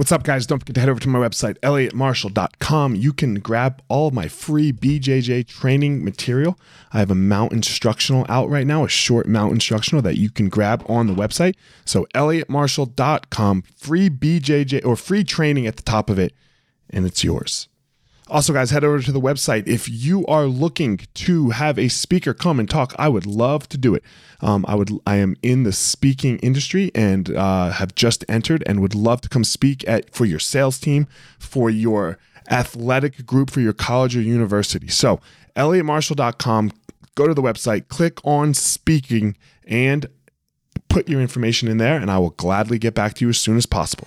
What's up, guys? Don't forget to head over to my website, elliottmarshall.com. You can grab all my free BJJ training material. I have a mount instructional out right now, a short mount instructional that you can grab on the website. So, elliottmarshall.com, free BJJ or free training at the top of it, and it's yours. Also, guys, head over to the website. If you are looking to have a speaker come and talk, I would love to do it. Um, I would. I am in the speaking industry and uh, have just entered, and would love to come speak at for your sales team, for your athletic group, for your college or university. So, elliottmarshall.com. Go to the website, click on speaking, and put your information in there, and I will gladly get back to you as soon as possible.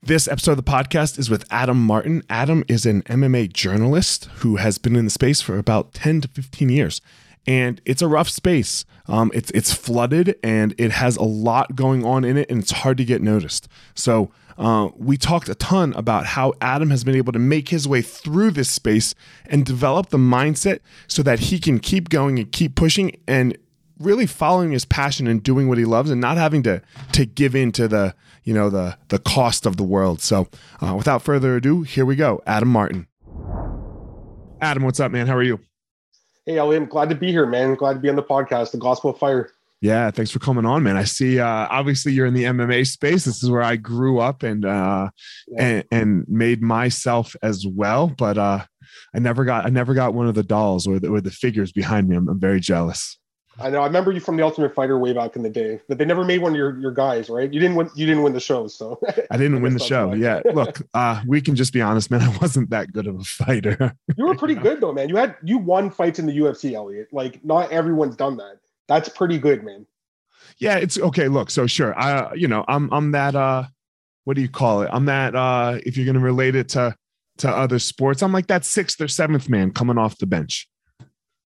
This episode of the podcast is with Adam Martin. Adam is an MMA journalist who has been in the space for about 10 to 15 years. And it's a rough space. Um, it's it's flooded and it has a lot going on in it, and it's hard to get noticed. So uh, we talked a ton about how Adam has been able to make his way through this space and develop the mindset so that he can keep going and keep pushing and really following his passion and doing what he loves and not having to to give in to the you know the the cost of the world. So, uh, without further ado, here we go. Adam Martin. Adam, what's up, man? How are you? Hey, Elliot, I'm glad to be here, man. Glad to be on the podcast, The Gospel of Fire. Yeah, thanks for coming on, man. I see. Uh, obviously, you're in the MMA space. This is where I grew up and uh, yeah. and, and made myself as well. But uh, I never got I never got one of the dolls or the, or the figures behind me. I'm, I'm very jealous. I know. I remember you from the Ultimate Fighter way back in the day, but they never made one of your, your guys, right? You didn't win. You didn't win the show, so I didn't win the show. Yeah. Look, uh, we can just be honest, man. I wasn't that good of a fighter. you were pretty good though, man. You had you won fights in the UFC, Elliot. Like not everyone's done that. That's pretty good, man. Yeah, it's okay. Look, so sure, I you know I'm I'm that uh, what do you call it? I'm that uh, if you're gonna relate it to to other sports, I'm like that sixth or seventh man coming off the bench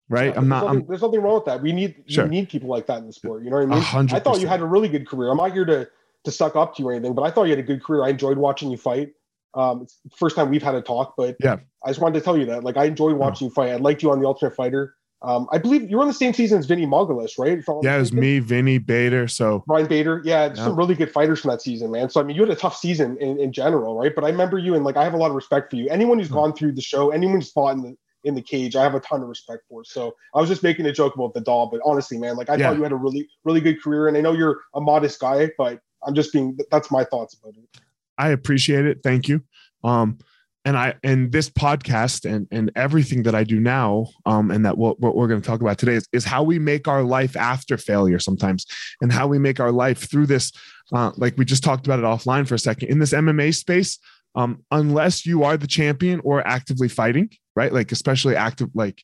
right? Yeah, I'm not. Nothing, there's nothing wrong with that. We need sure. we need people like that in the sport. You know what I mean? 100%. I thought you had a really good career. I'm not here to to suck up to you or anything, but I thought you had a good career. I enjoyed watching you fight. Um, it's the first time we've had a talk, but yeah, I just wanted to tell you that. Like, I enjoyed watching you fight. I liked you on the Ultimate Fighter. Um, I believe you were on the same season as Vinny Magalhães, right? Yeah, it was me, Vinny Bader. So Ryan Bader. Yeah, yeah, some really good fighters from that season, man. So I mean, you had a tough season in, in general, right? But I remember you and like I have a lot of respect for you. Anyone who's mm-hmm. gone through the show, anyone who's fought in the in the cage. I have a ton of respect for. So I was just making a joke about the doll, but honestly, man, like I yeah. thought you had a really, really good career, and I know you're a modest guy, but I'm just being. That's my thoughts about it. I appreciate it. Thank you. Um, and I and this podcast and and everything that I do now, um, and that what, what we're going to talk about today is, is how we make our life after failure sometimes, and how we make our life through this. Uh, like we just talked about it offline for a second in this MMA space. Um, unless you are the champion or actively fighting, right? Like especially active, like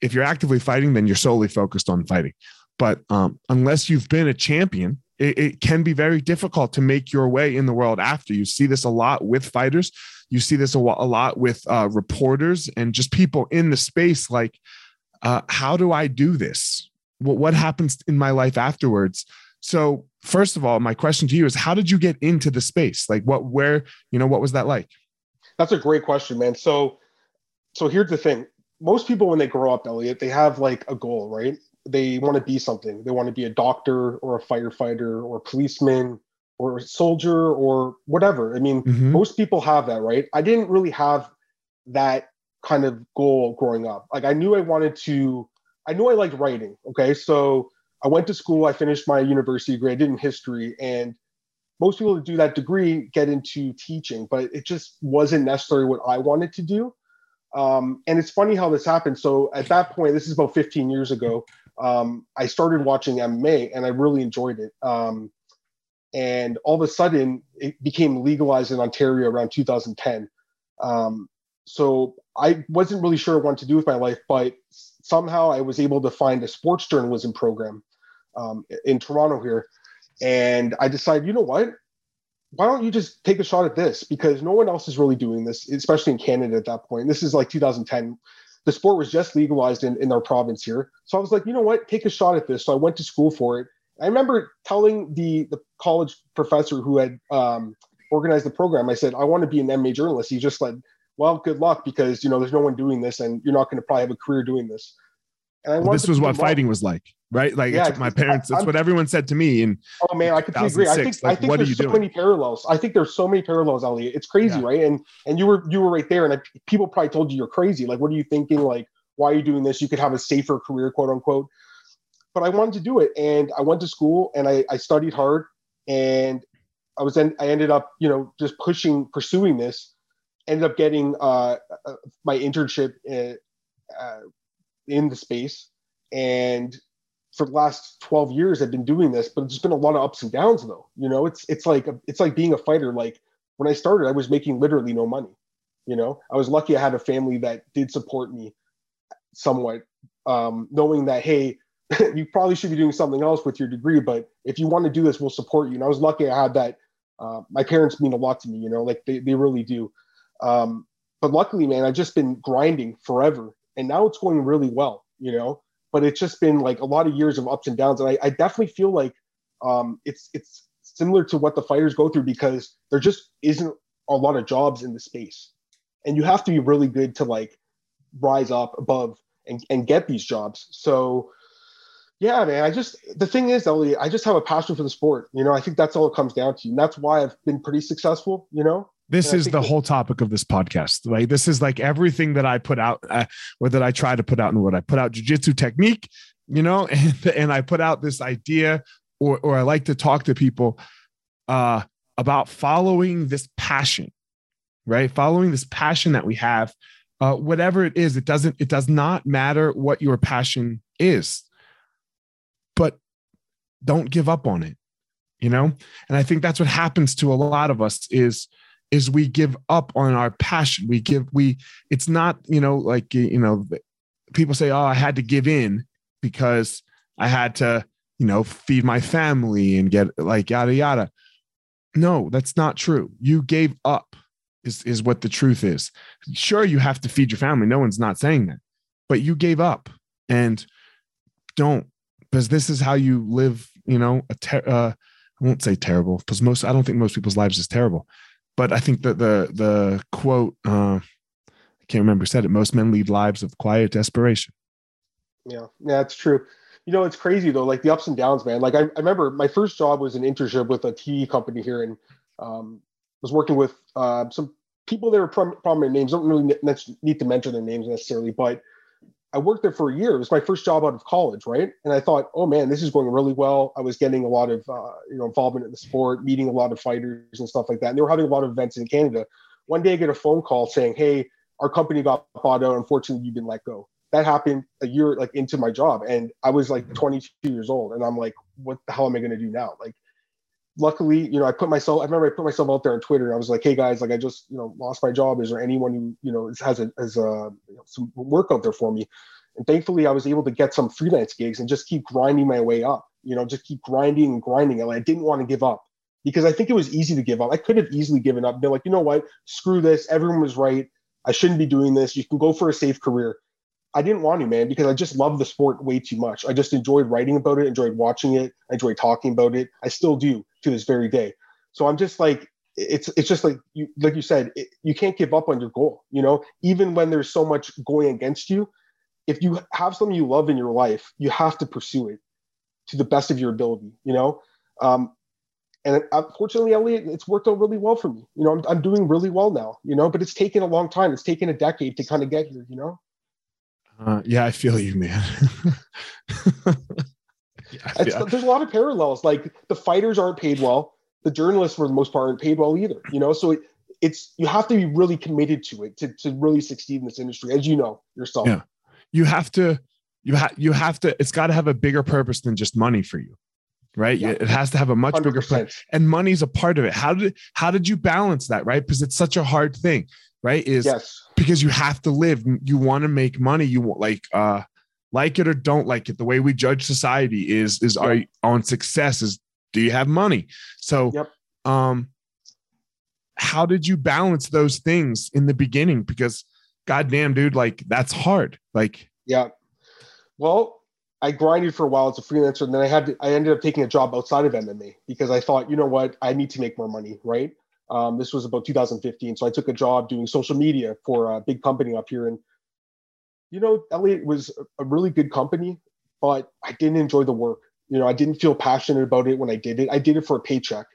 if you're actively fighting, then you're solely focused on fighting. But um, unless you've been a champion, it, it, can be very difficult to make your way in the world after. You see this a lot with fighters. You see this a, a lot with uh, reporters and just people in the space. Like, uh, how do I do this? What, what happens in my life afterwards? So, first of all, my question to you is how did you get into the space? Like, what, where, you know, what was that like? That's a great question, man. So, so here's the thing most people when they grow up elliot they have like a goal right they want to be something they want to be a doctor or a firefighter or a policeman or a soldier or whatever i mean mm-hmm. most people have that right i didn't really have that kind of goal growing up like i knew i wanted to i knew i liked writing okay so i went to school i finished my university degree i did in history and most people that do that degree get into teaching but it just wasn't necessarily what i wanted to do um, and it's funny how this happened. So at that point, this is about 15 years ago, um, I started watching MMA and I really enjoyed it. Um, and all of a sudden, it became legalized in Ontario around 2010. Um, so I wasn't really sure what to do with my life, but somehow I was able to find a sports journalism program um, in Toronto here, and I decided, you know what? Why don't you just take a shot at this? Because no one else is really doing this, especially in Canada at that point. This is like 2010. The sport was just legalized in, in our province here. So I was like, you know what? Take a shot at this. So I went to school for it. I remember telling the the college professor who had um, organized the program, I said, I want to be an MMA journalist. He just said, well, good luck because you know there's no one doing this, and you're not going to probably have a career doing this. And I well, this was what fighting was like, right? Like yeah, my parents. That's what everyone said to me. And oh man, I completely agree. I think like, I think there's so doing? many parallels. I think there's so many parallels, Elliot. It's crazy, yeah. right? And and you were you were right there, and I, people probably told you you're crazy. Like, what are you thinking? Like, why are you doing this? You could have a safer career, quote unquote. But I wanted to do it, and I went to school and I, I studied hard, and I was then I ended up, you know, just pushing, pursuing this ended up getting uh, uh, my internship in, uh, in the space and for the last 12 years i've been doing this but there's been a lot of ups and downs though. You know it's it's like a, it's like being a fighter. Like when i started i was making literally no money you know? I was lucky i had a family that did support me somewhat um, knowing that hey you probably should be doing something else with your degree but if you want to do this we'll support you. And i was lucky i had that uh, my parents mean a lot to me you know? Like they, they really do. Um, but luckily, man, I've just been grinding forever, and now it's going really well, you know. But it's just been like a lot of years of ups and downs, and I, I definitely feel like um, it's it's similar to what the fighters go through because there just isn't a lot of jobs in the space, and you have to be really good to like rise up above and, and get these jobs. So yeah, man, I just the thing is, Elliot, I just have a passion for the sport. You know, I think that's all it comes down to, and that's why I've been pretty successful. You know, this is the whole topic of this podcast. Like this is like everything that I put out, uh, or that I try to put out in the world. I put out jujitsu technique, you know, and, and I put out this idea, or or I like to talk to people uh, about following this passion, right? Following this passion that we have, uh, whatever it is. It doesn't. It does not matter what your passion is, but don't give up on it. You know, and I think that's what happens to a lot of us is is we give up on our passion. We give, we, it's not, you know, like, you know, people say, oh, I had to give in because I had to, you know, feed my family and get like yada, yada. No, that's not true. You gave up is, is what the truth is. Sure, you have to feed your family. No one's not saying that, but you gave up and don't because this is how you live, you know, a ter- uh, I won't say terrible because most, I don't think most people's lives is terrible, but I think that the the quote uh, I can't remember said it. Most men lead lives of quiet desperation. Yeah, yeah, it's true. You know, it's crazy though, like the ups and downs, man. Like I, I remember my first job was an internship with a TV company here, and um, was working with uh, some people that were prominent names. Don't really need to mention their names necessarily, but I worked there for a year. It was my first job out of college, right? And I thought, oh man, this is going really well. I was getting a lot of uh, you know involvement in the sport, meeting a lot of fighters and stuff like that. And they were having a lot of events in Canada. One day, I get a phone call saying, "Hey, our company got bought out. Unfortunately, you've been let go." That happened a year like into my job, and I was like 22 years old, and I'm like, "What the hell am I going to do now?" Like, luckily, you know, I put myself. I remember I put myself out there on Twitter, I was like, "Hey guys, like I just you know lost my job. Is there anyone who you know has a has a you know, some work out there for me?" And thankfully, I was able to get some freelance gigs and just keep grinding my way up. You know, just keep grinding and grinding. And I didn't want to give up because I think it was easy to give up. I could have easily given up. Been like, you know what? Screw this. Everyone was right. I shouldn't be doing this. You can go for a safe career. I didn't want to, man, because I just love the sport way too much. I just enjoyed writing about it, enjoyed watching it, I enjoyed talking about it. I still do to this very day. So I'm just like, it's it's just like you like you said, it, you can't give up on your goal. You know, even when there's so much going against you, if you have something you love in your life, you have to pursue it to the best of your ability. You know, um, and unfortunately, Elliot, it's worked out really well for me. You know, I'm, I'm doing really well now. You know, but it's taken a long time. It's taken a decade to kind of get here. You know. Uh, yeah, I feel you, man. yeah, feel... There's a lot of parallels. Like the fighters aren't paid well. The journalists, for the most part, aren't paid well either. You know, so it, it's you have to be really committed to it to, to really succeed in this industry, as you know yourself. Yeah, you have to you have you have to. It's got to have a bigger purpose than just money for you, right? Yeah. It has to have a much 100%. bigger plan, and money's a part of it. How did how did you balance that, right? Because it's such a hard thing right is yes. because you have to live you want to make money you want like uh like it or don't like it. The way we judge society is is are on success is do you have money? So Yep. um how did you balance those things in the beginning? Because goddamn, dude, like that's hard. Like Yeah. Well, I grinded for a while as a freelancer, and then I had to, I ended up taking a job outside of MMA because I thought, you know what, I need to make more money, right? Um, this was about 2015, so I took a job doing social media for a big company up here, and you know, Elliot was a really good company, but I didn't enjoy the work. You know, I didn't feel passionate about it when I did it. I did it for a paycheck.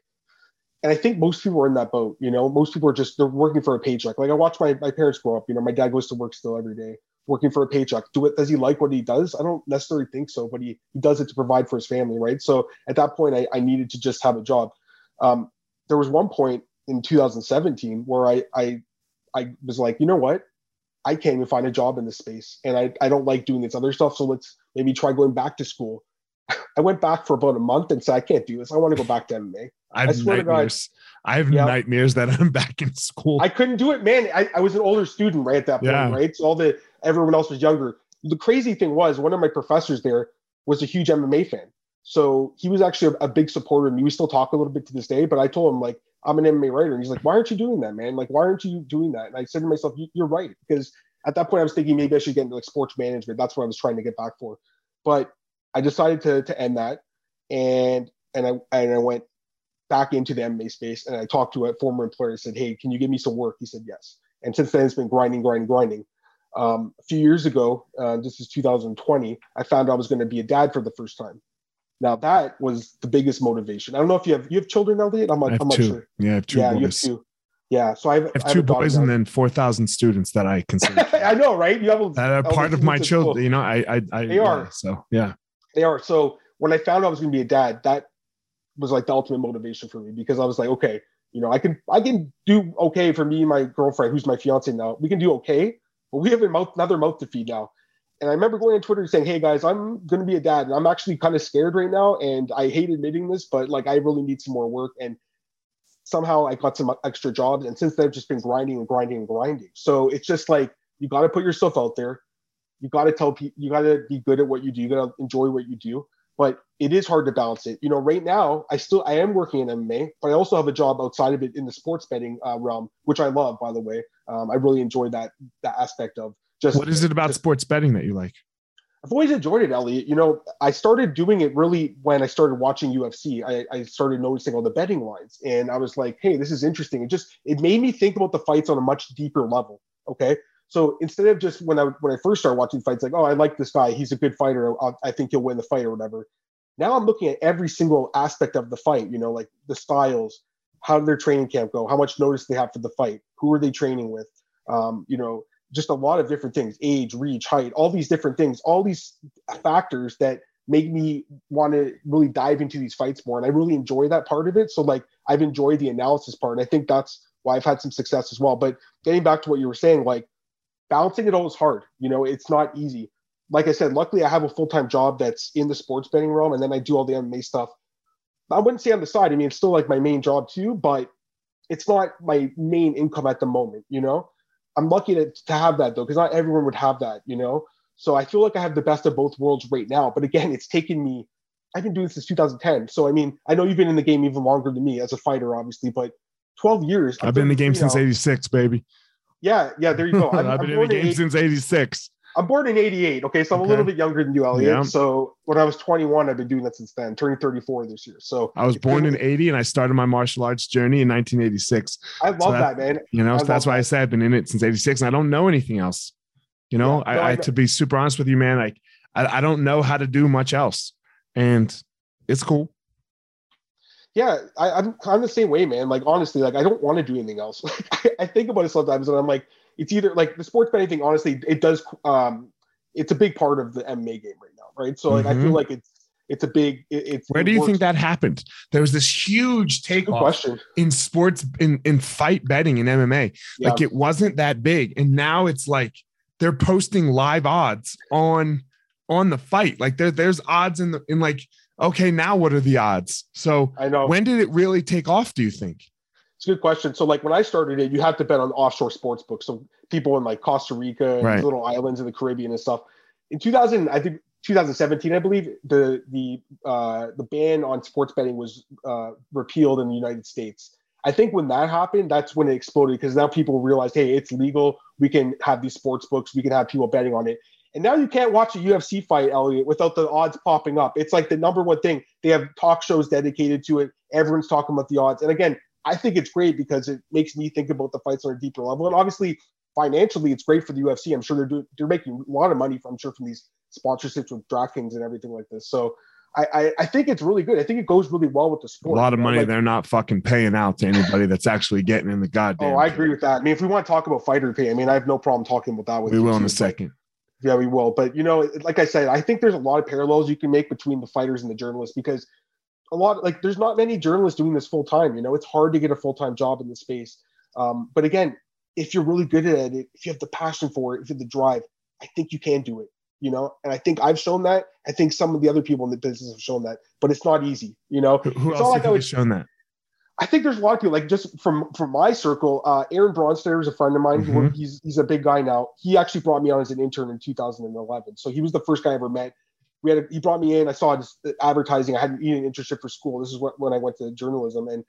And I think most people are in that boat, you know, most people are just they're working for a paycheck. Like I watched my, my parents grow up, you know, my dad goes to work still every day, working for a paycheck. Do it does he like what he does? I don't necessarily think so, but he, he does it to provide for his family, right? So at that point I, I needed to just have a job. Um, there was one point in 2017 where I I I was like, you know what? I can't even find a job in this space and I, I don't like doing this other stuff. So let's maybe try going back to school. I went back for about a month and said, I can't do this. I want to go back to MMA. I have I to God. nightmares. I have Yeah. nightmares that I'm back in school. I couldn't do it, man. I, I was an older student right at that point, Yeah. right? So all the everyone else was younger. The crazy thing was one of my professors there was a huge MMA fan. So he was actually a, a big supporter me. We still talk a little bit to this day, but I told him like I'm an MMA writer. And he's like, why aren't you doing that, man? Like, why aren't you doing that? And I said to myself, "You- you're right. Because at that point I was thinking maybe I should get into like sports management. That's what I was trying to get back for. But I decided to to end that. And and I and I went back into the MMA space and I talked to a former employer and said, Hey, can you give me some work? He said, Yes. And since then, it's been grinding, grinding, grinding. Um, a few years ago, uh, this is 2020, I found I was going to be a dad for the first time. Now that was the biggest motivation. I don't know if you have you have children, Elliot. I'm have I'm not two. sure. Yeah, I have two yeah, you have boys. two. Yeah, so I have, I have I two a daughter boys and then four thousand students that I consider I know, right? You have a, that are part of my students at school. children. You know, I, I, I They yeah, are. So yeah, They are. So when I found I was going to be a dad, that was like the ultimate motivation for me because I was like, okay, you know, I can I can do okay for me and my girlfriend, who's my fiance now. We can do okay, but we have another mouth to feed now. And I remember going on Twitter saying, "Hey guys, I'm going to be a dad, and I'm actually kind of scared right now, and I hate admitting this, but like I really need some more work." And somehow I got some extra jobs, and since then I've just been grinding and grinding and grinding. So it's just like you got to put yourself out there. You got to tell people, you got to be good at what you do. You got to enjoy what you do. But it is hard to balance it. You know, right now I still I am working in MMA, but I also have a job outside of it in the sports betting uh, realm, which I love. By the way, um, I really enjoy that that aspect of just what is it about just- sports betting that you like? I've always enjoyed it, Elliot. You know, I started doing it really when I started watching UFC. I, I started noticing all the betting lines, and I was like, "Hey, this is interesting." It just it made me think about the fights on a much deeper level. Okay, so instead of just when I when I first started watching fights, like, "Oh, I like this guy. He's a good fighter. I, I think he'll win the fight or whatever." Now I'm looking at every single aspect of the fight. You know, like the styles, how did their training camp go, how much notice they have for the fight, who are they training with, um, you know, just a lot of different things age reach height all these different things all these factors that make me want to really dive into these fights more and i really enjoy that part of it so like i've enjoyed the analysis part and i think that's why i've had some success as well but getting back to what you were saying like balancing it all is hard you know it's not easy like i said luckily i have a full-time job that's in the sports betting realm and then i do all the mma stuff i wouldn't say on the side i mean it's still like my main job too but it's not my main income at the moment you know I'm lucky to, to have that though, because not everyone would have that, you know. So I feel like I have the best of both worlds right now. But again, it's taken me. I've been doing this since 2010. So I mean, I know you've been in the game even longer than me as a fighter, obviously, but 12 years. I've been in the game since now. '86, baby. Yeah, yeah. There you go. I'm, I've been in the game 80 since '86. I'm born in 88. Okay, so I'm a little bit younger than you, Elliot. Yeah. So when I was 21, I've been doing that since then, turning 34 this year. So I was born in '80, and I started my martial arts journey in 1986. I love so that, man. You know, so that's why I say I've been in it since '86, and I don't know anything else. You know, Yeah. No, I, I I to be super honest with you, man, like I, I don't know how to do much else, and it's cool. Yeah, I, I'm I'm the same way, man. Like honestly, like I don't want to do anything else. Like, I, I think about it sometimes, and I'm like, it's either like the sports betting thing. Honestly, it does. Um, it's a big part of the MMA game right now, right? So like, I Mhm. feel like it's it's a big. It, it's Where do you think that happened? There was this huge takeoff question. in sports in in fight betting in MMA. Yeah. Like it wasn't that big, and now it's like they're posting live odds on on the fight. Like there there's odds in the in like okay now what are the odds? So I know. when did it really take off? Do you think? It's a good question. So like when I started it, you had to bet on offshore sports books. So people in like Costa Rica and Right. little islands in the Caribbean and stuff. in 2000, I think 2017, I believe the the uh, the ban on sports betting was uh, repealed in the United States. I think when that happened, that's when it exploded because now people realized, hey, it's legal. We can have these sports books. We can have people betting on it. And now you can't watch a UFC fight, Elliot, without the odds popping up. It's like the number one thing. They have talk shows dedicated to it. Everyone's talking about the odds. And again, I think it's great because it makes me think about the fights on a deeper level. And obviously, financially, it's great for the UFC. I'm sure they're doing, they're making a lot of money. From, I'm sure from these sponsorships with DraftKings and everything like this. So I, I, I think it's really good. I think it goes really well with the sport. A lot of money like, they're not fucking paying out to anybody that's actually getting in the oh, goddamn. Oh, I agree with that. I mean, if we want to talk about fighter pay, I mean, I have no problem talking about that with we you will in a second. Yeah, we will. But you know, like I said, I think there's a lot of parallels you can make between the fighters and the journalists because a lot like there's not many journalists doing this full time. You know, it's hard to get a full time job in this space. Um, but again, if you're really good at it, if you have the passion for it, if you have the drive, I think you can do it. You know, and I think I've shown that. I think some of the other people in the business have shown that, but it's not easy. You know, Who, who It's else not like I think would- has shown that? I think there's a lot of people like just from from my circle. Uh, Aaron Bronsteter is a friend of mine. Worked- He's he's a big guy now. He actually brought me on as an intern in 2011. So he was the first guy I ever met. We had a, he brought me in. I saw his advertising. I had an internship for school. This is what, when I went to journalism, and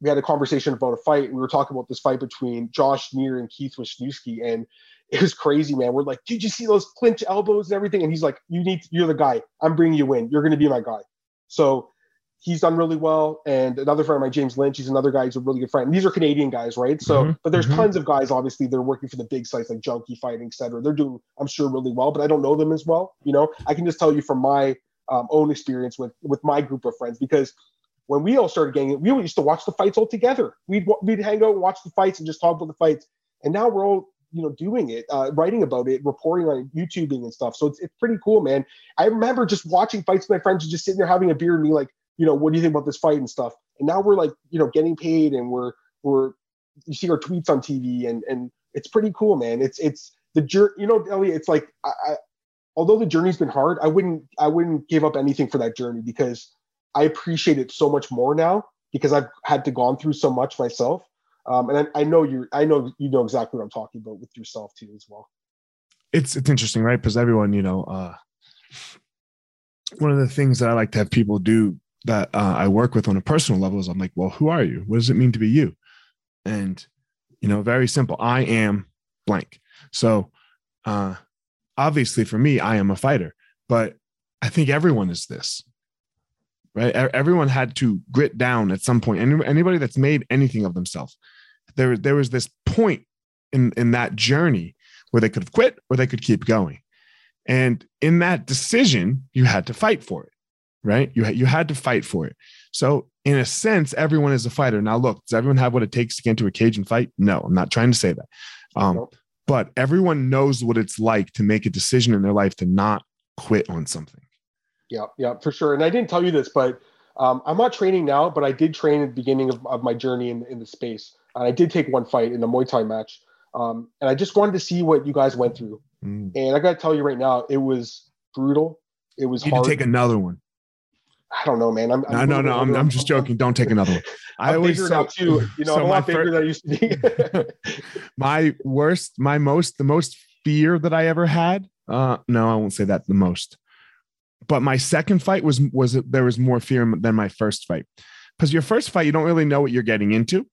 we had a conversation about a fight. We were talking about this fight between Josh Neer and Keith Wisniewski, and it was crazy, man. We're like, did you see those clinch elbows and everything? And he's like, you need, to, you're the guy. I'm bringing you in. You're going to be my guy. So he's done really well. And another friend of mine, James Lynch, he's another guy who's a really good friend. These are Canadian guys, right? So, Mhm, but there's mhm. tons of guys, obviously, they're working for the big sites like Junkie Fighting, et cetera. They're doing, I'm sure, really well, but I don't know them as well. You know, I can just tell you from my um, own experience with with my group of friends because when we all started getting it, we used to watch the fights all together. We'd we'd hang out and watch the fights and just talk about the fights. And now we're all you know doing it, uh, writing about it, reporting on it, YouTubing and stuff. So it's it's pretty cool, man. I remember just watching fights with my friends and just sitting there having a beer and me like, you know, what do you think about this fight and stuff. And now we're like, you know, getting paid and we're we're you see our tweets on TV and and it's pretty cool, man. It's it's the journey. You know, Elliot, it's like I, I although the journey's been hard, I wouldn't I wouldn't give up anything for that journey because I appreciate it so much more now because I've had to gone through so much myself. Um, and I, I know you I know you know exactly what I'm talking about with yourself too as well. it's it's interesting, right? Because everyone, you know, uh, one of the things that I like to have people do that uh, I work with on a personal level is I'm like, well, who are you? What does it mean to be you? And you know, very simple. I am blank. So, uh, obviously, for me, I am a fighter, but I think everyone is this, right? Everyone had to grit down at some point. Any, anybody that's made anything of themselves, there there was this point in in that journey where they could have quit or they could keep going. And in that decision, you had to fight for it, right? You had, you had to fight for it. So, in a sense, everyone is a fighter. Now, look, does everyone have what it takes to get into a cage and fight? No, I'm not trying to say that. Um, But everyone knows what it's like to make a decision in their life to not quit on something. Yeah, yeah, for sure. And I didn't tell you this, but um, I'm not training now, but I did train at the beginning of, of my journey in, in the space. And I did take one fight in a Muay Thai match. Um, and I just wanted to see what you guys went through. Mm. And I got to tell you right now, it was brutal. It was You need hard. to take another one. I don't know, man. I'm, No, I'm no, no. I'm, I'm just joking. Don't take another one. I always so- too. You know, so I'm a my lot bigger than I used to be. my worst my most the most fear that i ever had uh no i won't say that the most but my second fight was was there was more fear than my first fight because your first fight you don't really know what you're getting into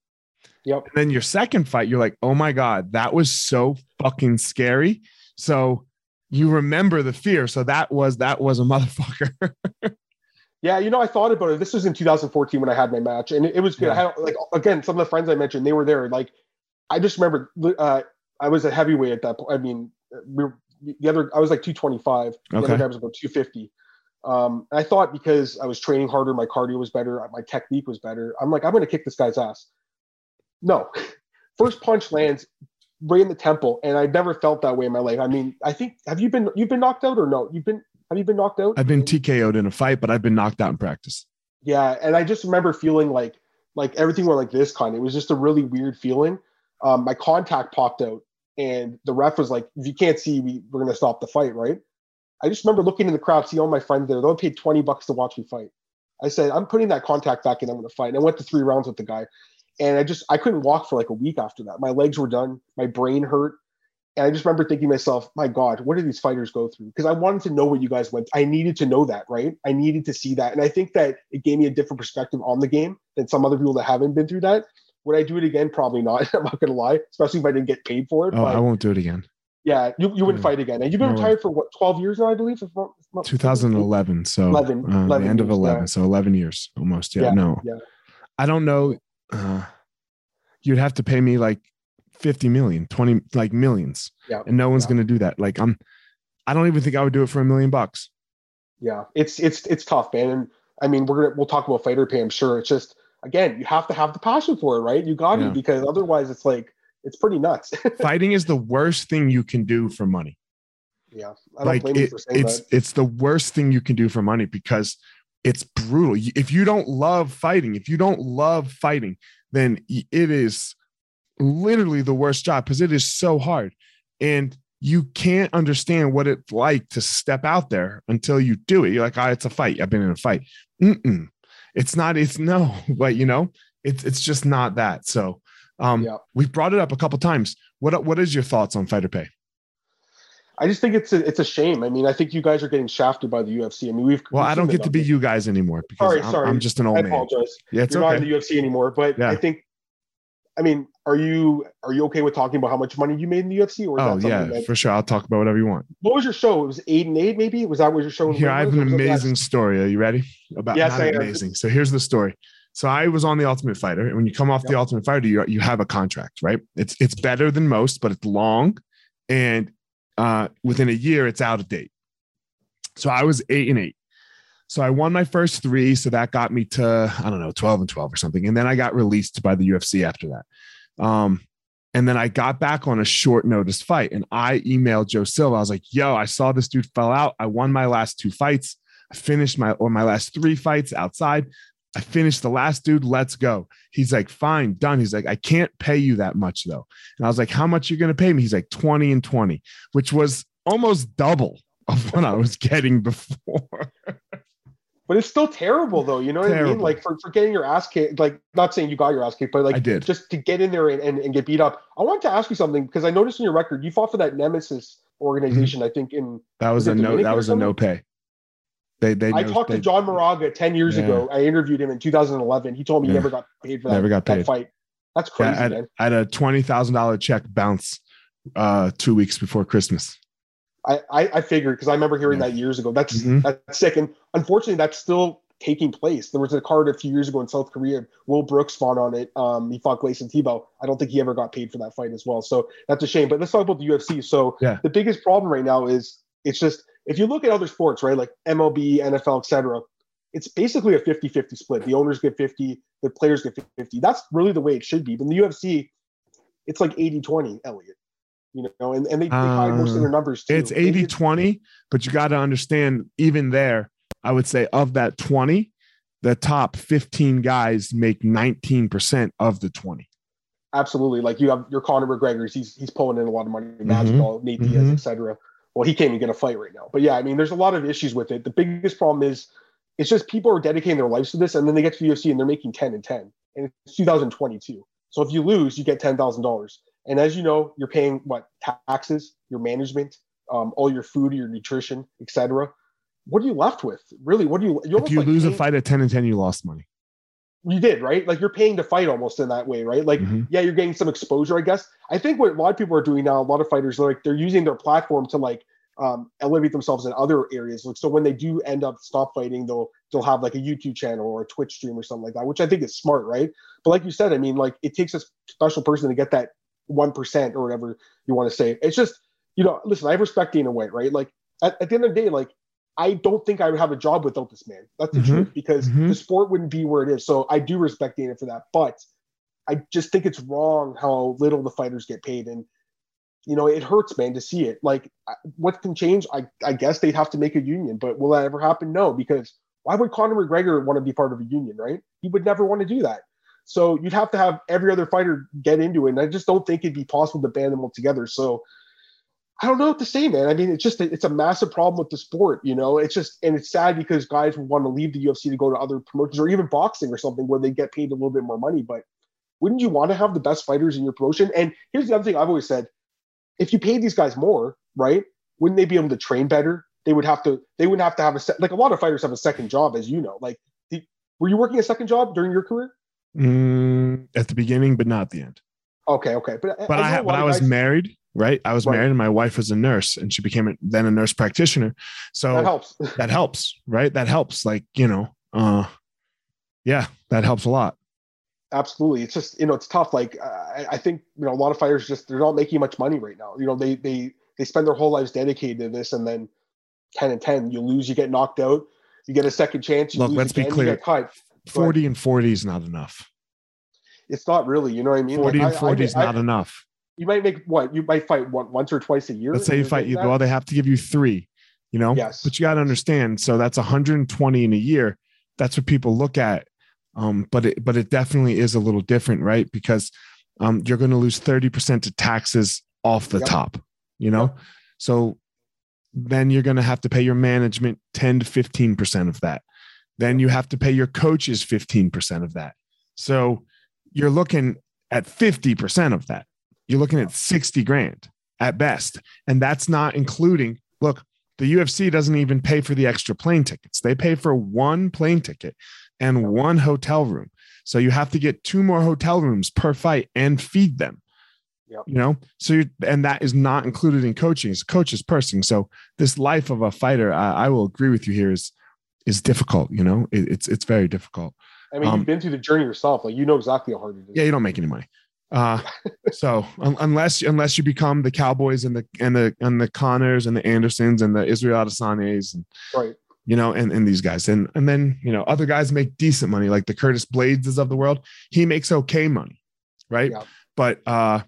yep. and then your second fight you're like oh my god that was so fucking scary so you remember the fear so that was that was a motherfucker Yeah, you know, I thought about it. This was in 2014 when I had my match, and it, it was good. I had like again, some of the friends I mentioned, they were there. Like, I just remember uh, I was a heavyweight at that point. I mean, we were, the other I was like 225. The Okay. other guy was about 250. Um, I thought because I was training harder, my cardio was better, my technique was better. I'm like, I'm going to kick this guy's ass. No, first punch lands right in the temple, and I never felt that way in my life. I mean, I think have you been you've been knocked out or no? You've been have you been knocked out? i've been tko'd in a fight but i've been knocked out in practice Yeah, and I just remember feeling like like everything went like this kind. It was just a really weird feeling. Um, my contact popped out, and the ref was like, "If you can't see, we we're gonna stop the fight, right?" I just remember looking in the crowd, see all my friends there. They all paid twenty bucks to watch me fight. I said, "I'm putting that contact back in. I'm gonna fight." And I went to three rounds with the guy, and I just I couldn't walk for like a week after that. My legs were done. My brain hurt. And I just remember thinking to myself, my God, what did these fighters go through? Because I wanted to know what you guys went. I needed to know that, right? I needed to see that. And I think that it gave me a different perspective on the game than some other people that haven't been through that. Would I do it again? Probably not. I'm not gonna lie, especially if I didn't get paid for it. Oh, but I won't do it again. yeah, you, you wouldn't Yeah. fight again. And you've been No way. retired for what, 12 years now, I believe? If not- if not- 2011. So 11, uh, 11 the end of years, 11. yeah. So 11 years almost. Yeah. Yeah, no. yeah. I don't know. Uh, you'd have to pay me like 50 million, 20, like millions. Yeah, And no one's yeah. going to do that. Like I'm, I don't even think I would do it for a million bucks. Yeah, it's it's it's tough, man. And I mean, we're gonna we'll talk about fighter pay. I'm sure. It's just again, you have to have the passion for it, right? You got to Yeah. because otherwise, it's like it's pretty nuts. Fighting is the worst thing you can do for money. yeah, I don't like blame you it, for saying it's that. it's the worst thing you can do for money because it's brutal if you don't love fighting if you don't love fighting then it is literally the worst job because it is so hard and you can't understand what it's like to step out there until you do it you're like oh it's a fight i've been in a fight Mm-mm. it's not it's no but you know it's it's just not that so um Yeah. we've brought it up a couple times what what is your thoughts on fighter pay I just think it's a it's a shame. I mean, I think you guys are getting shafted by the UFC. I mean, we've Well, we've I don't get to be you guys anymore because Sorry, I'm, sorry. I'm just an old I man. apologize. Yeah, it's You're not okay. in the UFC anymore, but Yeah. I think. I mean, are you are you okay with talking about how much money you made in the UFC? Or is Oh yeah, that, for sure. I'll talk about whatever you want. what was your show? It was eight and eight, maybe. Was that what your show? Here, I have an amazing story. Are you ready? About Yes, I am. amazing. So here's the story. So I was on the Ultimate Fighter, and when you come off the Ultimate Fighter, you you have a contract, right? It's it's better than most, but it's long, and uh, within a year, it's out of date. So I was eight and eight. So I won my first three, so that got me to I don't know twelve and twelve or something, and then I got released by the UFC after that. Um, and then I got back on a short notice fight, and I emailed Joe Silva. I was like, "Yo, I saw this dude fell out. I won my last two fights. I finished my or my last three fights outside. I finished the last dude. Let's go." He's like, "Fine, done." He's like, "I can't pay you that much though." And I was like, "How much you gonna pay me?" He's like, 20 and 20, which was almost double of what I was getting before. But it's still terrible, though. You know what I mean? Like for, for getting your ass kicked. Like not saying you got your ass kicked, but like I did. just to get in there and, and, and get beat up. I wanted to ask you something because I noticed in your record you fought for that Nemesis organization. I think in That was Was a no that was a no pay. They they I no- talked they to John Moraga ten years Yeah. ago. I interviewed him in 2011. He told me he never got paid for that, Never got paid. that fight. That's Yeah, crazy, I, had, man. I had a twenty thousand dollar check bounce uh, two weeks before Christmas. I, I, I figured because I remember hearing Yeah. that years ago. That's Mhm. that's sick. And unfortunately, that's still taking place. There was a card a few years ago in South Korea. Will Brooks fought on it. Um, he fought Gleison Tibau. I don't think he ever got paid for that fight as well. So that's a shame. But let's talk about the UFC. So Yeah. the biggest problem right now is it's just if you look at other sports, right, like MLB, NFL, etc., it's basically a 50-50 split. The owners get 50, the players get 50. That's really the way it should be. But in the UFC, it's like 80-20, Elliot. You know, and, and they, they hide most of their numbers too. It's They 80 get- 20, but you got to understand, even there, I would say of that 20, the top 15 guys make 19% of the 20. Absolutely. Like you have your Conor McGregor's, he's he's pulling in a lot of money, Mhm. Masvidal, Nate Diaz, Mhm. etc. Well, he can't even get a fight right now. But yeah, I mean, there's a lot of issues with it. The biggest problem is it's just people are dedicating their lives to this, and then they get to the UFC and they're making 10 and 10. And it's 2022. So if you lose, you get ten thousand dollars. And as you know, you're paying what taxes, your management, um, all your food, your nutrition, etc. What are you left with? Really, what do you? You're If you like lose a fight at 10 and 10, you lost money. you did right like you're paying to fight almost in that way right like Mhm. yeah you're getting some exposure i guess i think what a lot of people are doing now a lot of fighters they're like they're using their platform to like um, elevate themselves in other areas like so when they do end up stop fighting they'll they'll have like a youtube channel or a twitch stream or something like that which i think is smart right but like you said i mean like it takes a special person to get that 1% or whatever you want to say it's just you know listen i respect Dana White right like at, at the end of the day like I don't think I would have a job without this man. That's the Mhm. truth because Mhm. the sport wouldn't be where it is. So I do respect Dana for that. But I just think it's wrong how little the fighters get paid. And, you know, it hurts, man, to see it. Like, what can change? I, I guess they'd have to make a union. But will that ever happen? No, because why would Conor McGregor want to be part of a union, right? He would never want to do that. So you'd have to have every other fighter get into it. And I just don't think it'd be possible to ban them all together. So I don't know what to say, man. I mean, it's just it's a massive problem with the sport, you know. It's just and it's sad because guys want to leave the UFC to go to other promotions or even boxing or something where they get paid a little bit more money. But wouldn't you want to have the best fighters in your promotion? And here's the other thing I've always said: if you paid these guys more, right? Wouldn't they be able to train better? They would have to. They wouldn't have to have a se- like a lot of fighters have a second job, as you know. Like, did, were you working a second job during your career? Mm, at the beginning, but not the end. Okay, okay, but But I, when I was married, right? I was Right. married, and my wife was a nurse, and she became a, then a nurse practitioner. So that helps. that helps, right? That helps. Like you know, uh, yeah, that helps a lot. Absolutely, it's just you know it's tough. Like I, I think you know a lot of fighters just they're not making much money right now. You know they they they spend their whole lives dedicated to this, and then ten and ten, you lose, you get knocked out, you get a second chance. You Look, let's be again, you clear. Get cut. Forty and forty is not enough. It's not really, you know what I mean? Forty Like, and I- I- forty is I- not enough. You might make what? You might fight one, once or twice a year. Let's say you fight you. Well, they have to give you three. You know, Yes. but you got to understand. So that's 120 in a year. That's what people look at. Um, but it but it definitely is a little different, right? Because um, you're going to lose 30 percent to taxes off the Yep. top. You know, so then you're going to have to pay your management 10 to 15 percent of that. Then you have to pay your coaches 15 percent of that. So you're looking at 50 percent of that. You're looking at 60 grand at best. And that's not including, look, the UFC doesn't even pay for the extra plane tickets. They pay for one plane ticket and one hotel room. So you have to get two more hotel rooms per fight and feed them. Yep. You know, so you and that is not included in coaching. It's coach's person. So this life of a fighter, I, I will agree with you here, is is difficult. You know, It- it's it's very difficult. I mean, um, you've been through the journey yourself. Like you know exactly how hard it is. Yeah, you don't make any money. Uh, so un- unless unless you become the Cowboys and the and the and the Connors and the Andersons and the Israel Adesanya's and Right. you know and and these guys and and then you know other guys make decent money like the Curtis Blaydes is of the world. He makes okay money, right? Yeah. But uh,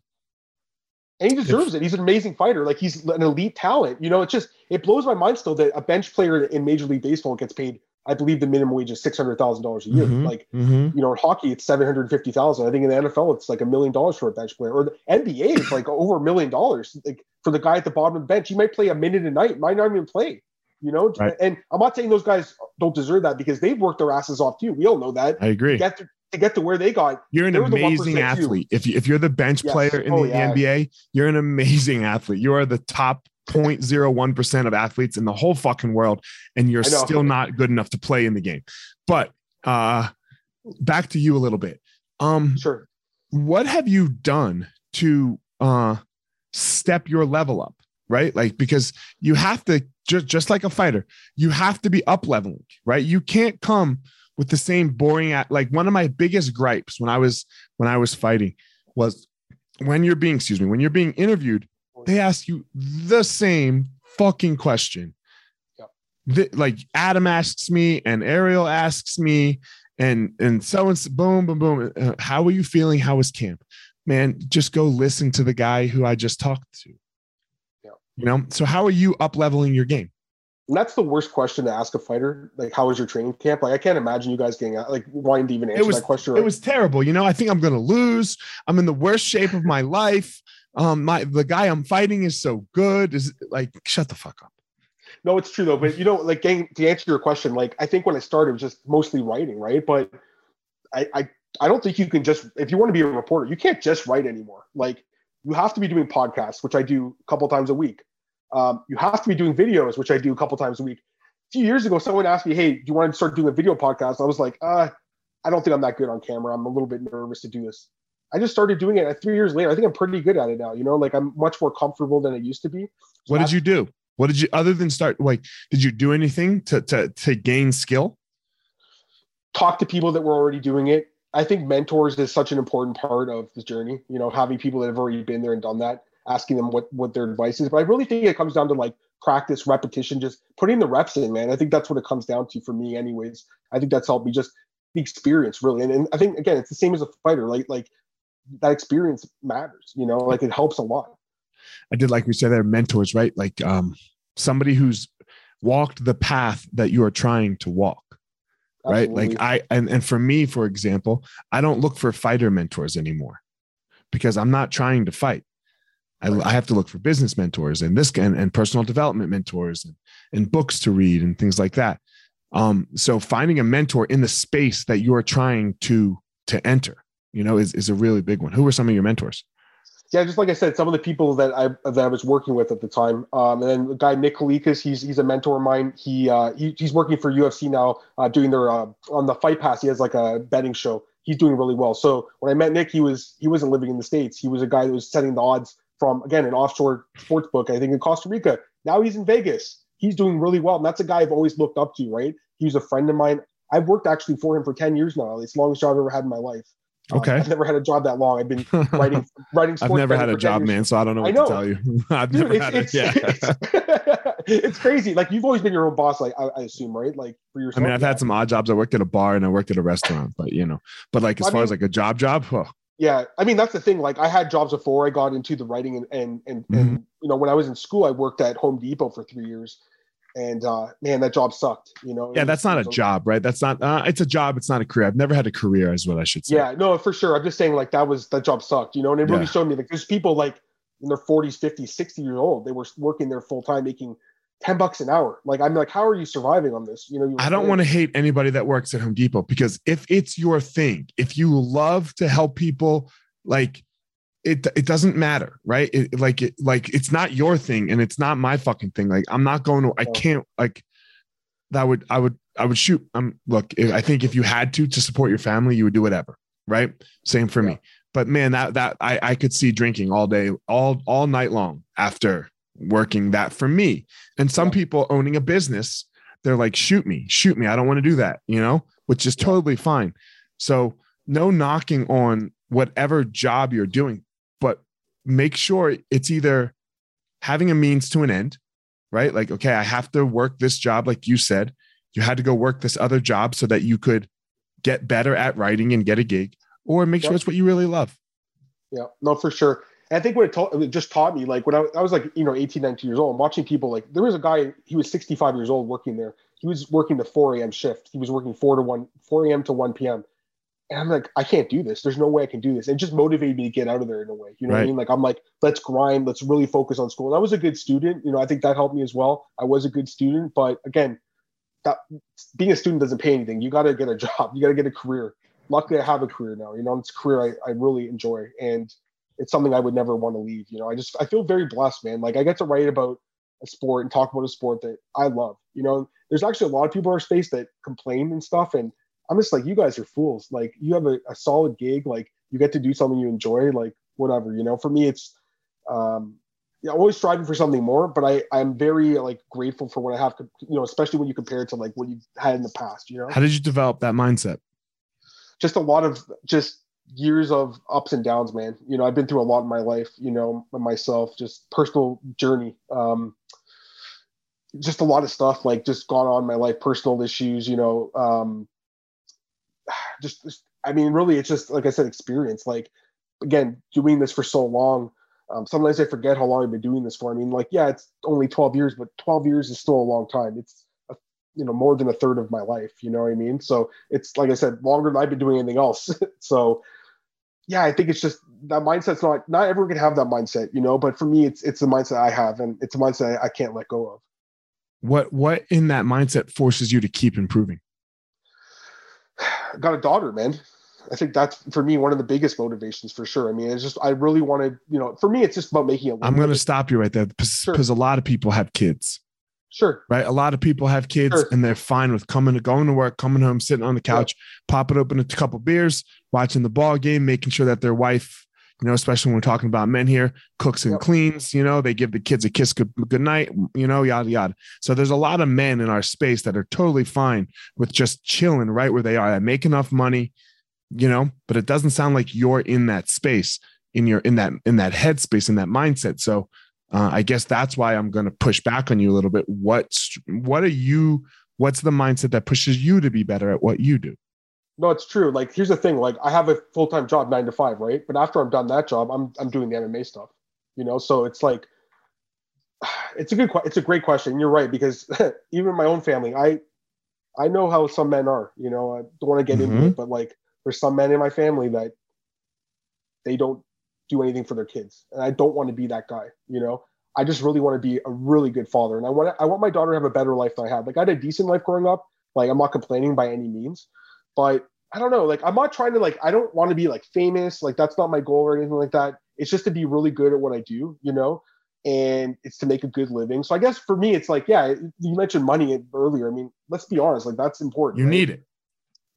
And he deserves it. He's an amazing fighter. Like he's an elite talent. You know, it's just it blows my mind still that a bench player in Major League Baseball gets paid. I believe the minimum wage is six hundred thousand dollars a year. Mhm. Like mhm. you know, in hockey it's seven hundred fifty thousand. I think in the NFL it's like a million dollars for a bench player, or the NBA it's like over a million dollars. Like for the guy at the bottom of the bench, he might play a minute a night, might not even play. You know, Right. and I'm not saying those guys don't deserve that because they've worked their asses off too. We all know that. I agree. To get to, to get to where they got, You're an they were the amazing 1% too. athlete. If you if you're the bench Yes. player in Oh, the yeah. NBA, you're an amazing athlete. You are the top 0.01% of athletes in the whole fucking world, and you're still not good enough to play in the game. But uh back to you a little bit. Um, sure. what have you done to uh step your level up? Right? Like because you have to just just like a fighter, you have to be up leveling, right? You can't come with the same boring like one of my biggest gripes when I was when I was fighting was when you're being excuse me when you're being interviewed they ask you the same fucking question. Yep. The- like adam asks me and ariel asks me and and so and so boom boom boom. Uh, how are you feeling? How was camp? Man just go listen to the guy who i just talked to. Yep. you know so how are you up leveling your game And that's the worst question to ask a fighter. Like, how was your training camp? Like, I can't imagine you guys getting out, like wanting to even answer was- that question. it was terrible. You know, I think I'm going to lose. I'm in the worst shape of my life. Um, my the guy I'm fighting is so good. Is like, shut the fuck up. no, it's true though. But you know, like getting to answer your question, like I think when I started, it was just mostly writing, right? But I, I, I don't think you can just if you want to be a reporter, you can't just write anymore. Like you have to be doing podcasts, which I do a couple times a week. Um, you have to be doing videos, which I do a couple times a week. A few years ago, someone asked me, "Hey, do you want to start doing a video podcast?" I was like, "Uh, I don't think I'm that good on camera. I'm a little bit nervous to do this." I just started doing it. Three years later, I think I'm pretty good at it now. You know, like I'm much more comfortable than I used to be. So What did you do? What did you other than start? Like, did you do anything to to to gain skill? talk to people that were already doing it. I think mentors is such an important part of this journey. You know, having people that have already been there and done that, asking them what what their advice is. But I really think it comes down to like practice, repetition, just putting the reps in, man. I think that's what it comes down to for me, anyways. I think that's helped me just the experience really. And, and I think again, it's the same as a fighter. Like like that experience matters. You know, like it helps a lot. I did like we said, they're mentors, right? Like um somebody who's walked the path that you are trying to walk. right like i and, and for me for example i don't look for fighter mentors anymore because i'm not trying to fight i, I have to look for business mentors and this and, and personal development mentors and, and books to read and things like that um so finding a mentor in the space that you're trying to to enter you know is, is a really big one who are some of your mentors yeah, just like I said, some of the people that I that I was working with at the time, um, and then the guy Nick Kalikas, he's he's a mentor of mine. He, uh, he he's working for UFC now, uh, doing their uh, on the Fight Pass. He has like a betting show. He's doing really well. So when I met Nick, he was he wasn't living in the states. He was a guy that was setting the odds from again an offshore sports book. I think in Costa Rica. Now he's in Vegas. He's doing really well, and that's a guy I've always looked up to. Right? He was a friend of mine. I've worked actually for him for ten years now. It's the longest job I've ever had in my life. Okay. Um, I've never had a job that long. I've been writing writing. I've never had a job, man, so I don't know what know. to tell you. I've Dude, never had it. Yeah, it's, it's, crazy. Like you've always been your own boss, like I, I assume, right? Like for yourself. I mean, I've had some odd jobs. I worked at a bar and I worked at a restaurant, but you know, but like as I far mean, as like a job, job. Oh. Yeah, I mean that's the thing. Like I had jobs before I got into the writing, and and and, mm-hmm. and you know when I was in school, I worked at Home Depot for three years and uh, man, that job sucked. You know. Yeah, that's not a job, right? That's not. Uh, it's a job. It's not a career. I've never had a career, is what I should say. Yeah, no, for sure. I'm just saying, like that was that job sucked. You know, and it really yeah. showed me like there's people like in their 40s, 50s, 60 years old. They were working there full time, making 10 bucks an hour. Like I'm like, how are you surviving on this? You know, you I don't want to hate anybody that works at Home Depot because if it's your thing, if you love to help people, like it it doesn't matter, right? It, like it like it's not your thing and it's not my fucking thing. Like I'm not going to. I can't like that. Would I would I would shoot. Um, look, I think if you had to to support your family, you would do whatever, right? Same for yeah. me. But man, that that I I could see drinking all day, all all night long after working that for me. And some people owning a business, they're like, shoot me, shoot me. I don't want to do that, you know, which is totally fine. So no knocking on whatever job you're doing but make sure it's either having a means to an end, right? Like, okay, I have to work this job, like you said. You had to go work this other job so that you could get better at writing and get a gig, or make yep. sure it's what you really love. Yeah, no, for sure. I think what it, taught, it just taught me, like when I, I, was like, you know, 18, 19 years old, I'm watching people like there was a guy, he was 65 years old working there. He was working the 4 a.m. shift. He was working 4 to 1, 4 a.m. to 1 p.m. And I'm like, I can't do this. There's no way I can do this. And it just motivated me to get out of there in a way. You know right. what I mean? Like I'm like, let's grind, let's really focus on school. And I was a good student. You know, I think that helped me as well. I was a good student, but again, that being a student doesn't pay anything. You gotta get a job, you gotta get a career. Luckily I have a career now. You know, it's a career I, I really enjoy and it's something I would never want to leave. You know, I just I feel very blessed, man. Like I get to write about a sport and talk about a sport that I love. You know, there's actually a lot of people in our space that complain and stuff and I'm just like, you guys are fools. Like, you have a, a solid gig. Like, you get to do something you enjoy. Like, whatever. You know, for me, it's um, yeah, always striving for something more. But I, I'm very like grateful for what I have. You know, especially when you compare it to like what you had in the past. You know, how did you develop that mindset? Just a lot of just years of ups and downs, man. You know, I've been through a lot in my life. You know, myself, just personal journey. Um, just a lot of stuff like just gone on my life, personal issues. You know, um, just, just I mean, really, it's just like I said, experience. Like again, doing this for so long. Um, sometimes I forget how long I've been doing this for. I mean, like, yeah, it's only 12 years, but 12 years is still a long time. It's, you know, more than a third of my life. You know what I mean? So it's like I said, longer than I've been doing anything else. so, yeah, I think it's just that mindset's not not everyone can have that mindset, you know. But for me, it's it's the mindset I have, and it's a mindset I, I can't let go of. What what in that mindset forces you to keep improving? I got a daughter, man. I think that's for me one of the biggest motivations for sure. I mean, it's just I really wanted, you know, for me it's just about making it. I'm going to stop you right there because sure. a lot of people have kids. Sure. Right. A lot of people have kids sure. and they're fine with coming, to going to work, coming home, sitting on the couch, yeah. popping open a couple beers, watching the ball game, making sure that their wife, you know, especially when we're talking about men here, cooks and cleans, you know, they give the kids a kiss good, good night, you know, yada, yada. So there's a lot of men in our space that are totally fine with just chilling right where they are, that make enough money, you know, but it doesn't sound like you're in that space in your in that in that headspace in that mindset. So uh, I guess that's why I'm going to push back on you a little bit. What's what are you? What's the mindset that pushes you to be better at what you do? No, it's true. Like here's the thing. Like I have a full time job, nine to five, right? But after I'm done that job, I'm I'm doing the MMA stuff. You know, so it's like it's a good it's a great question. You're right because even my own family, I I know how some men are. You know, I don't want to get mm-hmm. into it, but like there's some men in my family that they don't do anything for their kids, and I don't want to be that guy. You know, I just really want to be a really good father, and I want I want my daughter to have a better life than I had. Like I had a decent life growing up. Like I'm not complaining by any means, but I don't know. Like I'm not trying to like I don't want to be like famous. Like that's not my goal or anything like that. it's just to be really good at what I do, you know, and it's to make a good living. So I guess for me, it's like, yeah, you mentioned money earlier. I mean, let's be honest, like that's important. You right? need it.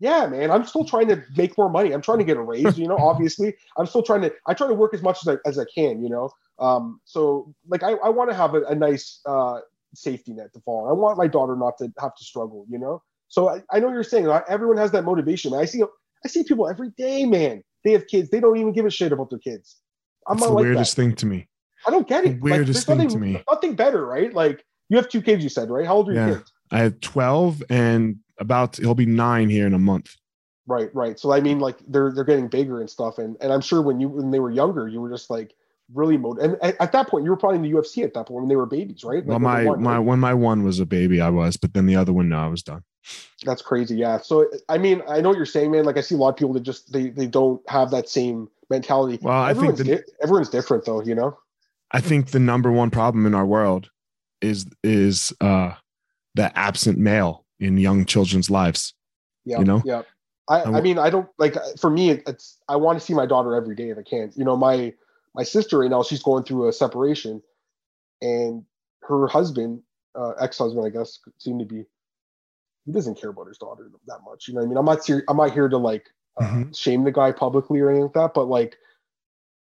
Yeah, man. I'm still trying to make more money. I'm trying to get a raise, you know, obviously. I'm still trying to I try to work as much as I as I can, you know. Um, so like I, I want to have a, a nice uh safety net to fall on. I want my daughter not to have to struggle, you know. So I, I know you're saying everyone has that motivation. I see I see people every day, man. They have kids. They don't even give a shit about their kids. I'm That's not the like weirdest that. thing to me. I don't get it. The weirdest like, thing nothing, to me. Nothing better, right? Like you have two kids, you said, right? How old are yeah. your kids? I have 12 and about he'll be nine here in a month. Right, right. So I mean, like they're they're getting bigger and stuff, and and I'm sure when you when they were younger, you were just like really motivated. And at, that point, you were probably in the UFC at that point when they were babies, right? Like well, my one, my right? when my one was a baby, I was, but then the other one, no, I was done. That's crazy. Yeah. So I mean, I know what you're saying, man. Like I see a lot of people that just they they don't have that same mentality. Well, I think the, di- everyone's different, though. You know. I think the number one problem in our world is is uh the absent male in young children's lives. Yeah. You know. Yeah. I, I mean, I don't like for me, it's I want to see my daughter every day if I can. You know, my my sister right now, she's going through a separation, and her husband, uh, ex-husband, I guess, seemed to be, he doesn't care about his daughter that much. You know, I mean, I'm not ser- I'm not here to like uh, mm-hmm. shame the guy publicly or anything like that, but like,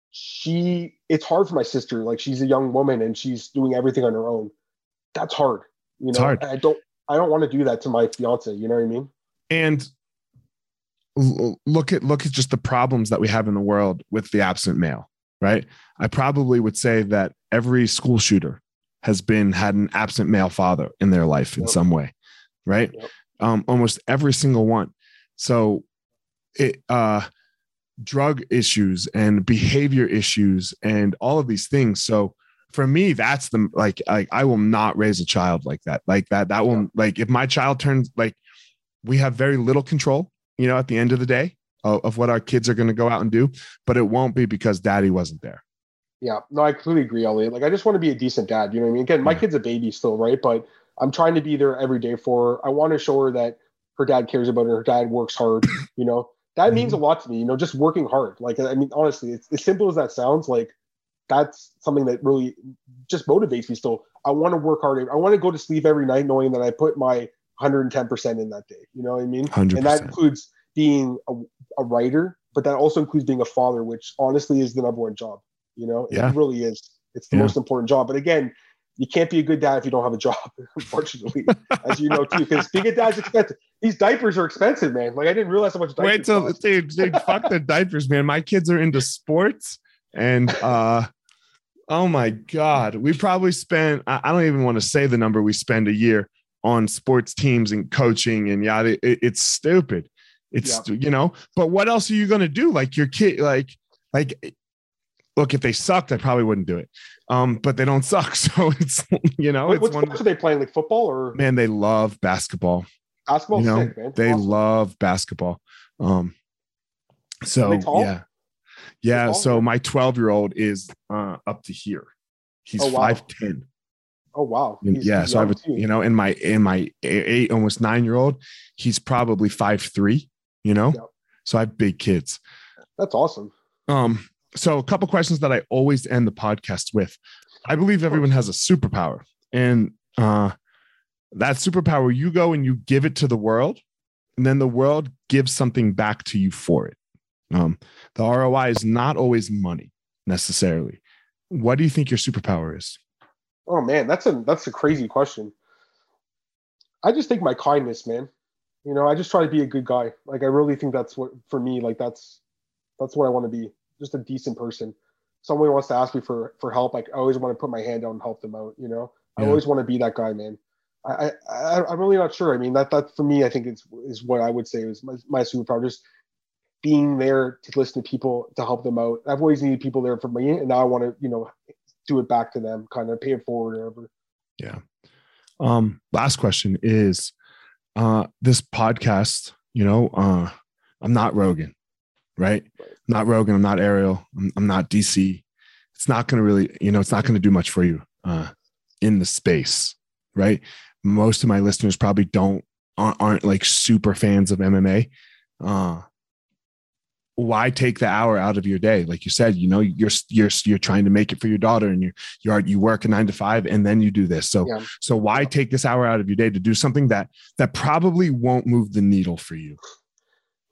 she, it's hard for my sister. Like, she's a young woman and she's doing everything on her own. That's hard. You know, I don't I don't want to do that to my fiance. You know what I mean? And look at look at just the problems that we have in the world with the absent male right i probably would say that every school shooter has been had an absent male father in their life in yep. some way right yep. um, almost every single one so it uh drug issues and behavior issues and all of these things so for me that's the like like i will not raise a child like that like that that will like if my child turns like we have very little control you know, at the end of the day of, of what our kids are going to go out and do, but it won't be because daddy wasn't there. Yeah, no, I completely agree, Elliot. Like, I just want to be a decent dad. You know what I mean? Again, my yeah. kid's a baby still, right? But I'm trying to be there every day for her. I want to show her that her dad cares about her. Her dad works hard. You know, that mm-hmm. means a lot to me. You know, just working hard. Like, I mean, honestly, it's as simple as that sounds. Like, that's something that really just motivates me. Still, I want to work hard. I want to go to sleep every night knowing that I put my 110% in that day. You know what I mean? 100%. And that includes being a, a, writer, but that also includes being a father, which honestly is the number one job. You know, yeah. it really is. It's the yeah. most important job. But again, you can't be a good dad if you don't have a job, unfortunately, as you know too. Because being a dad's expensive. These diapers are expensive, man. Like I didn't realize how much. Diapers Wait till dude, dude, fuck the diapers, man. My kids are into sports, and uh, oh my god, we probably spent. I, don't even want to say the number we spend a year on sports teams and coaching and yada. It, it's stupid. It's yeah. you know, but what else are you going to do? Like your kid, like like look, if they sucked, I probably wouldn't do it. Um, but they don't suck, so it's you know, what, it's one. are they playing? Like football or man, they love basketball. Basketball, you know, sick, they awesome. love basketball. Um, so yeah, yeah. So my twelve year old is uh, up to here. He's oh, wow. five ten. Oh wow! He's, yeah, so I have a, you know, in my in my eight almost nine year old, he's probably five three. You know, yep. so I have big kids. That's awesome. Um, so a couple questions that I always end the podcast with. I believe everyone has a superpower, and uh, that superpower you go and you give it to the world, and then the world gives something back to you for it. Um, the ROI is not always money necessarily. What do you think your superpower is? Oh man, that's a that's a crazy question. I just think my kindness, man. You know, I just try to be a good guy. Like I really think that's what for me, like that's that's what I want to be. Just a decent person. Someone wants to ask me for for help, like I always want to put my hand out and help them out, you know. Yeah. I always want to be that guy, man. I, I I'm really not sure. I mean, that that for me, I think is is what I would say is my, my superpower. Just being there to listen to people to help them out. I've always needed people there for me, and now I want to, you know, do it back to them, kind of pay it forward or whatever. Yeah. Um, last question is uh this podcast, you know, uh I'm not Rogan, right? I'm not Rogan, I'm not Ariel, I'm, I'm not DC. It's not gonna really, you know, it's not gonna do much for you uh in the space, right? Most of my listeners probably don't aren't, aren't like super fans of MMA. Uh why take the hour out of your day? Like you said you know you're you're you're trying to make it for your daughter and you you are you work a 9 to 5 and then you do this. So yeah. so why take this hour out of your day to do something that that probably won't move the needle for you?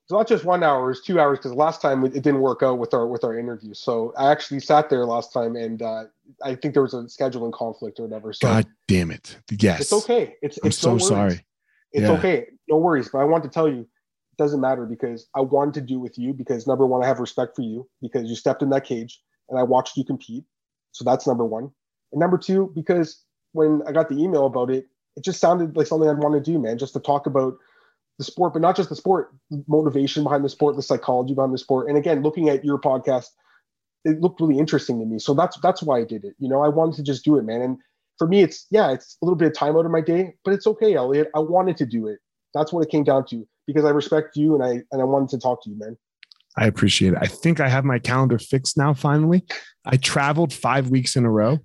It's not just one hour it's two hours because last time it didn't work out with our with our interview. So i actually sat there last time and uh, i think there was a scheduling conflict or whatever. So god damn it. Yes. It's okay. It's i'm it's so no sorry. It's yeah. okay. No worries. But i want to tell you doesn't matter because I wanted to do with you because number one, I have respect for you because you stepped in that cage and I watched you compete. So that's number one. And number two, because when I got the email about it, it just sounded like something I'd want to do, man, just to talk about the sport, but not just the sport, motivation behind the sport, the psychology behind the sport. And again, looking at your podcast, it looked really interesting to me. So that's that's why I did it. You know, I wanted to just do it, man. And for me, it's yeah, it's a little bit of time out of my day, but it's okay, Elliot. I wanted to do it. That's what it came down to because I respect you and I and I wanted to talk to you, man. I appreciate it. I think I have my calendar fixed now finally. I traveled 5 weeks in a row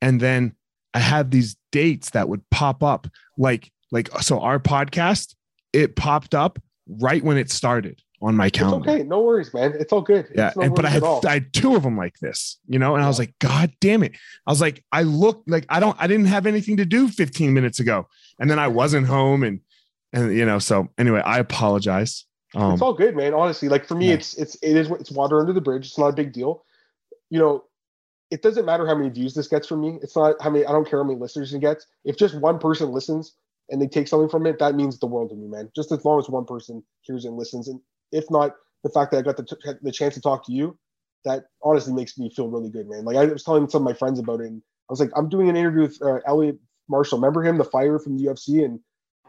and then I had these dates that would pop up like like so our podcast it popped up right when it started on my calendar. It's okay, no worries, man. It's all good. Yeah, no and, but I had I had two of them like this, you know, and yeah. I was like, God damn it! I was like, I looked like I don't, I didn't have anything to do 15 minutes ago, and then I wasn't home, and and you know, so anyway, I apologize. Um, it's all good, man. Honestly, like for me, yeah. it's it's it is it's water under the bridge. It's not a big deal. You know, it doesn't matter how many views this gets from me. It's not how many. I don't care how many listeners it gets. If just one person listens and they take something from it, that means the world to me, man. Just as long as one person hears and listens, and if not, the fact that I got the t- the chance to talk to you, that honestly makes me feel really good, man. Like I was telling some of my friends about it, and I was like, I'm doing an interview with uh, Elliot Marshall. Remember him, the fire from the UFC, and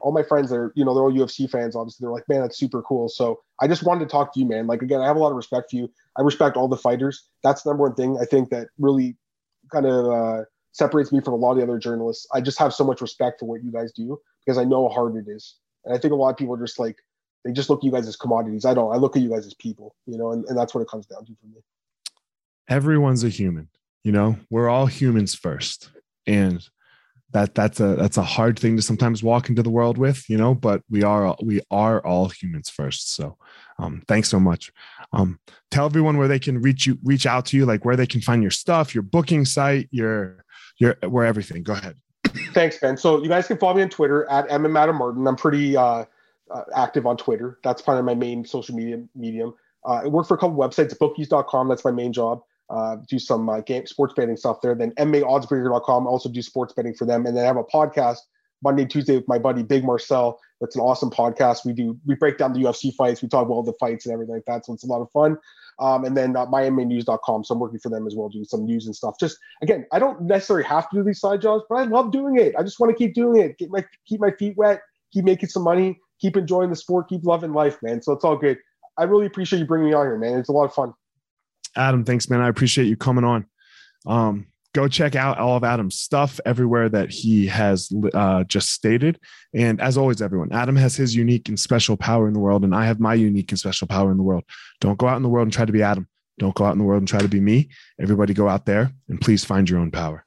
all my friends are, you know, they're all UFC fans. Obviously, they're like, man, that's super cool. So I just wanted to talk to you, man. Like again, I have a lot of respect for you. I respect all the fighters. That's the number one thing I think that really kind of uh, separates me from a lot of the other journalists. I just have so much respect for what you guys do because I know how hard it is. And I think a lot of people are just like they just look at you guys as commodities. I don't. I look at you guys as people, you know, and, and that's what it comes down to for me. Everyone's a human, you know. We're all humans first, and that that's a that's a hard thing to sometimes walk into the world with you know but we are we are all humans first. So um thanks so much. Um tell everyone where they can reach you reach out to you like where they can find your stuff your booking site your your where everything. Go ahead. Thanks ben. So you guys can follow me on twitter at Adam martin i'm pretty uh, uh, active on twitter. That's kind of my main social media medium. Uh, i work for a couple websites bookies.com that's my main job uh, do some uh, game sports betting stuff there. Then MMAOddsbreaker.com also do sports betting for them, and then I have a podcast Monday, Tuesday with my buddy Big Marcel. That's an awesome podcast. We do we break down the UFC fights, we talk about all the fights and everything like that. So it's a lot of fun. Um, and then uh, myMMAnews.com. So I'm working for them as well, doing some news and stuff. Just again, I don't necessarily have to do these side jobs, but I love doing it. I just want to keep doing it, get my keep my feet wet, keep making some money, keep enjoying the sport, keep loving life, man. So it's all good. I really appreciate you bringing me on here, man. It's a lot of fun. Adam, thanks, man. I appreciate you coming on. Um, go check out all of Adam's stuff everywhere that he has uh, just stated. And as always, everyone, Adam has his unique and special power in the world, and I have my unique and special power in the world. Don't go out in the world and try to be Adam. Don't go out in the world and try to be me. Everybody go out there and please find your own power.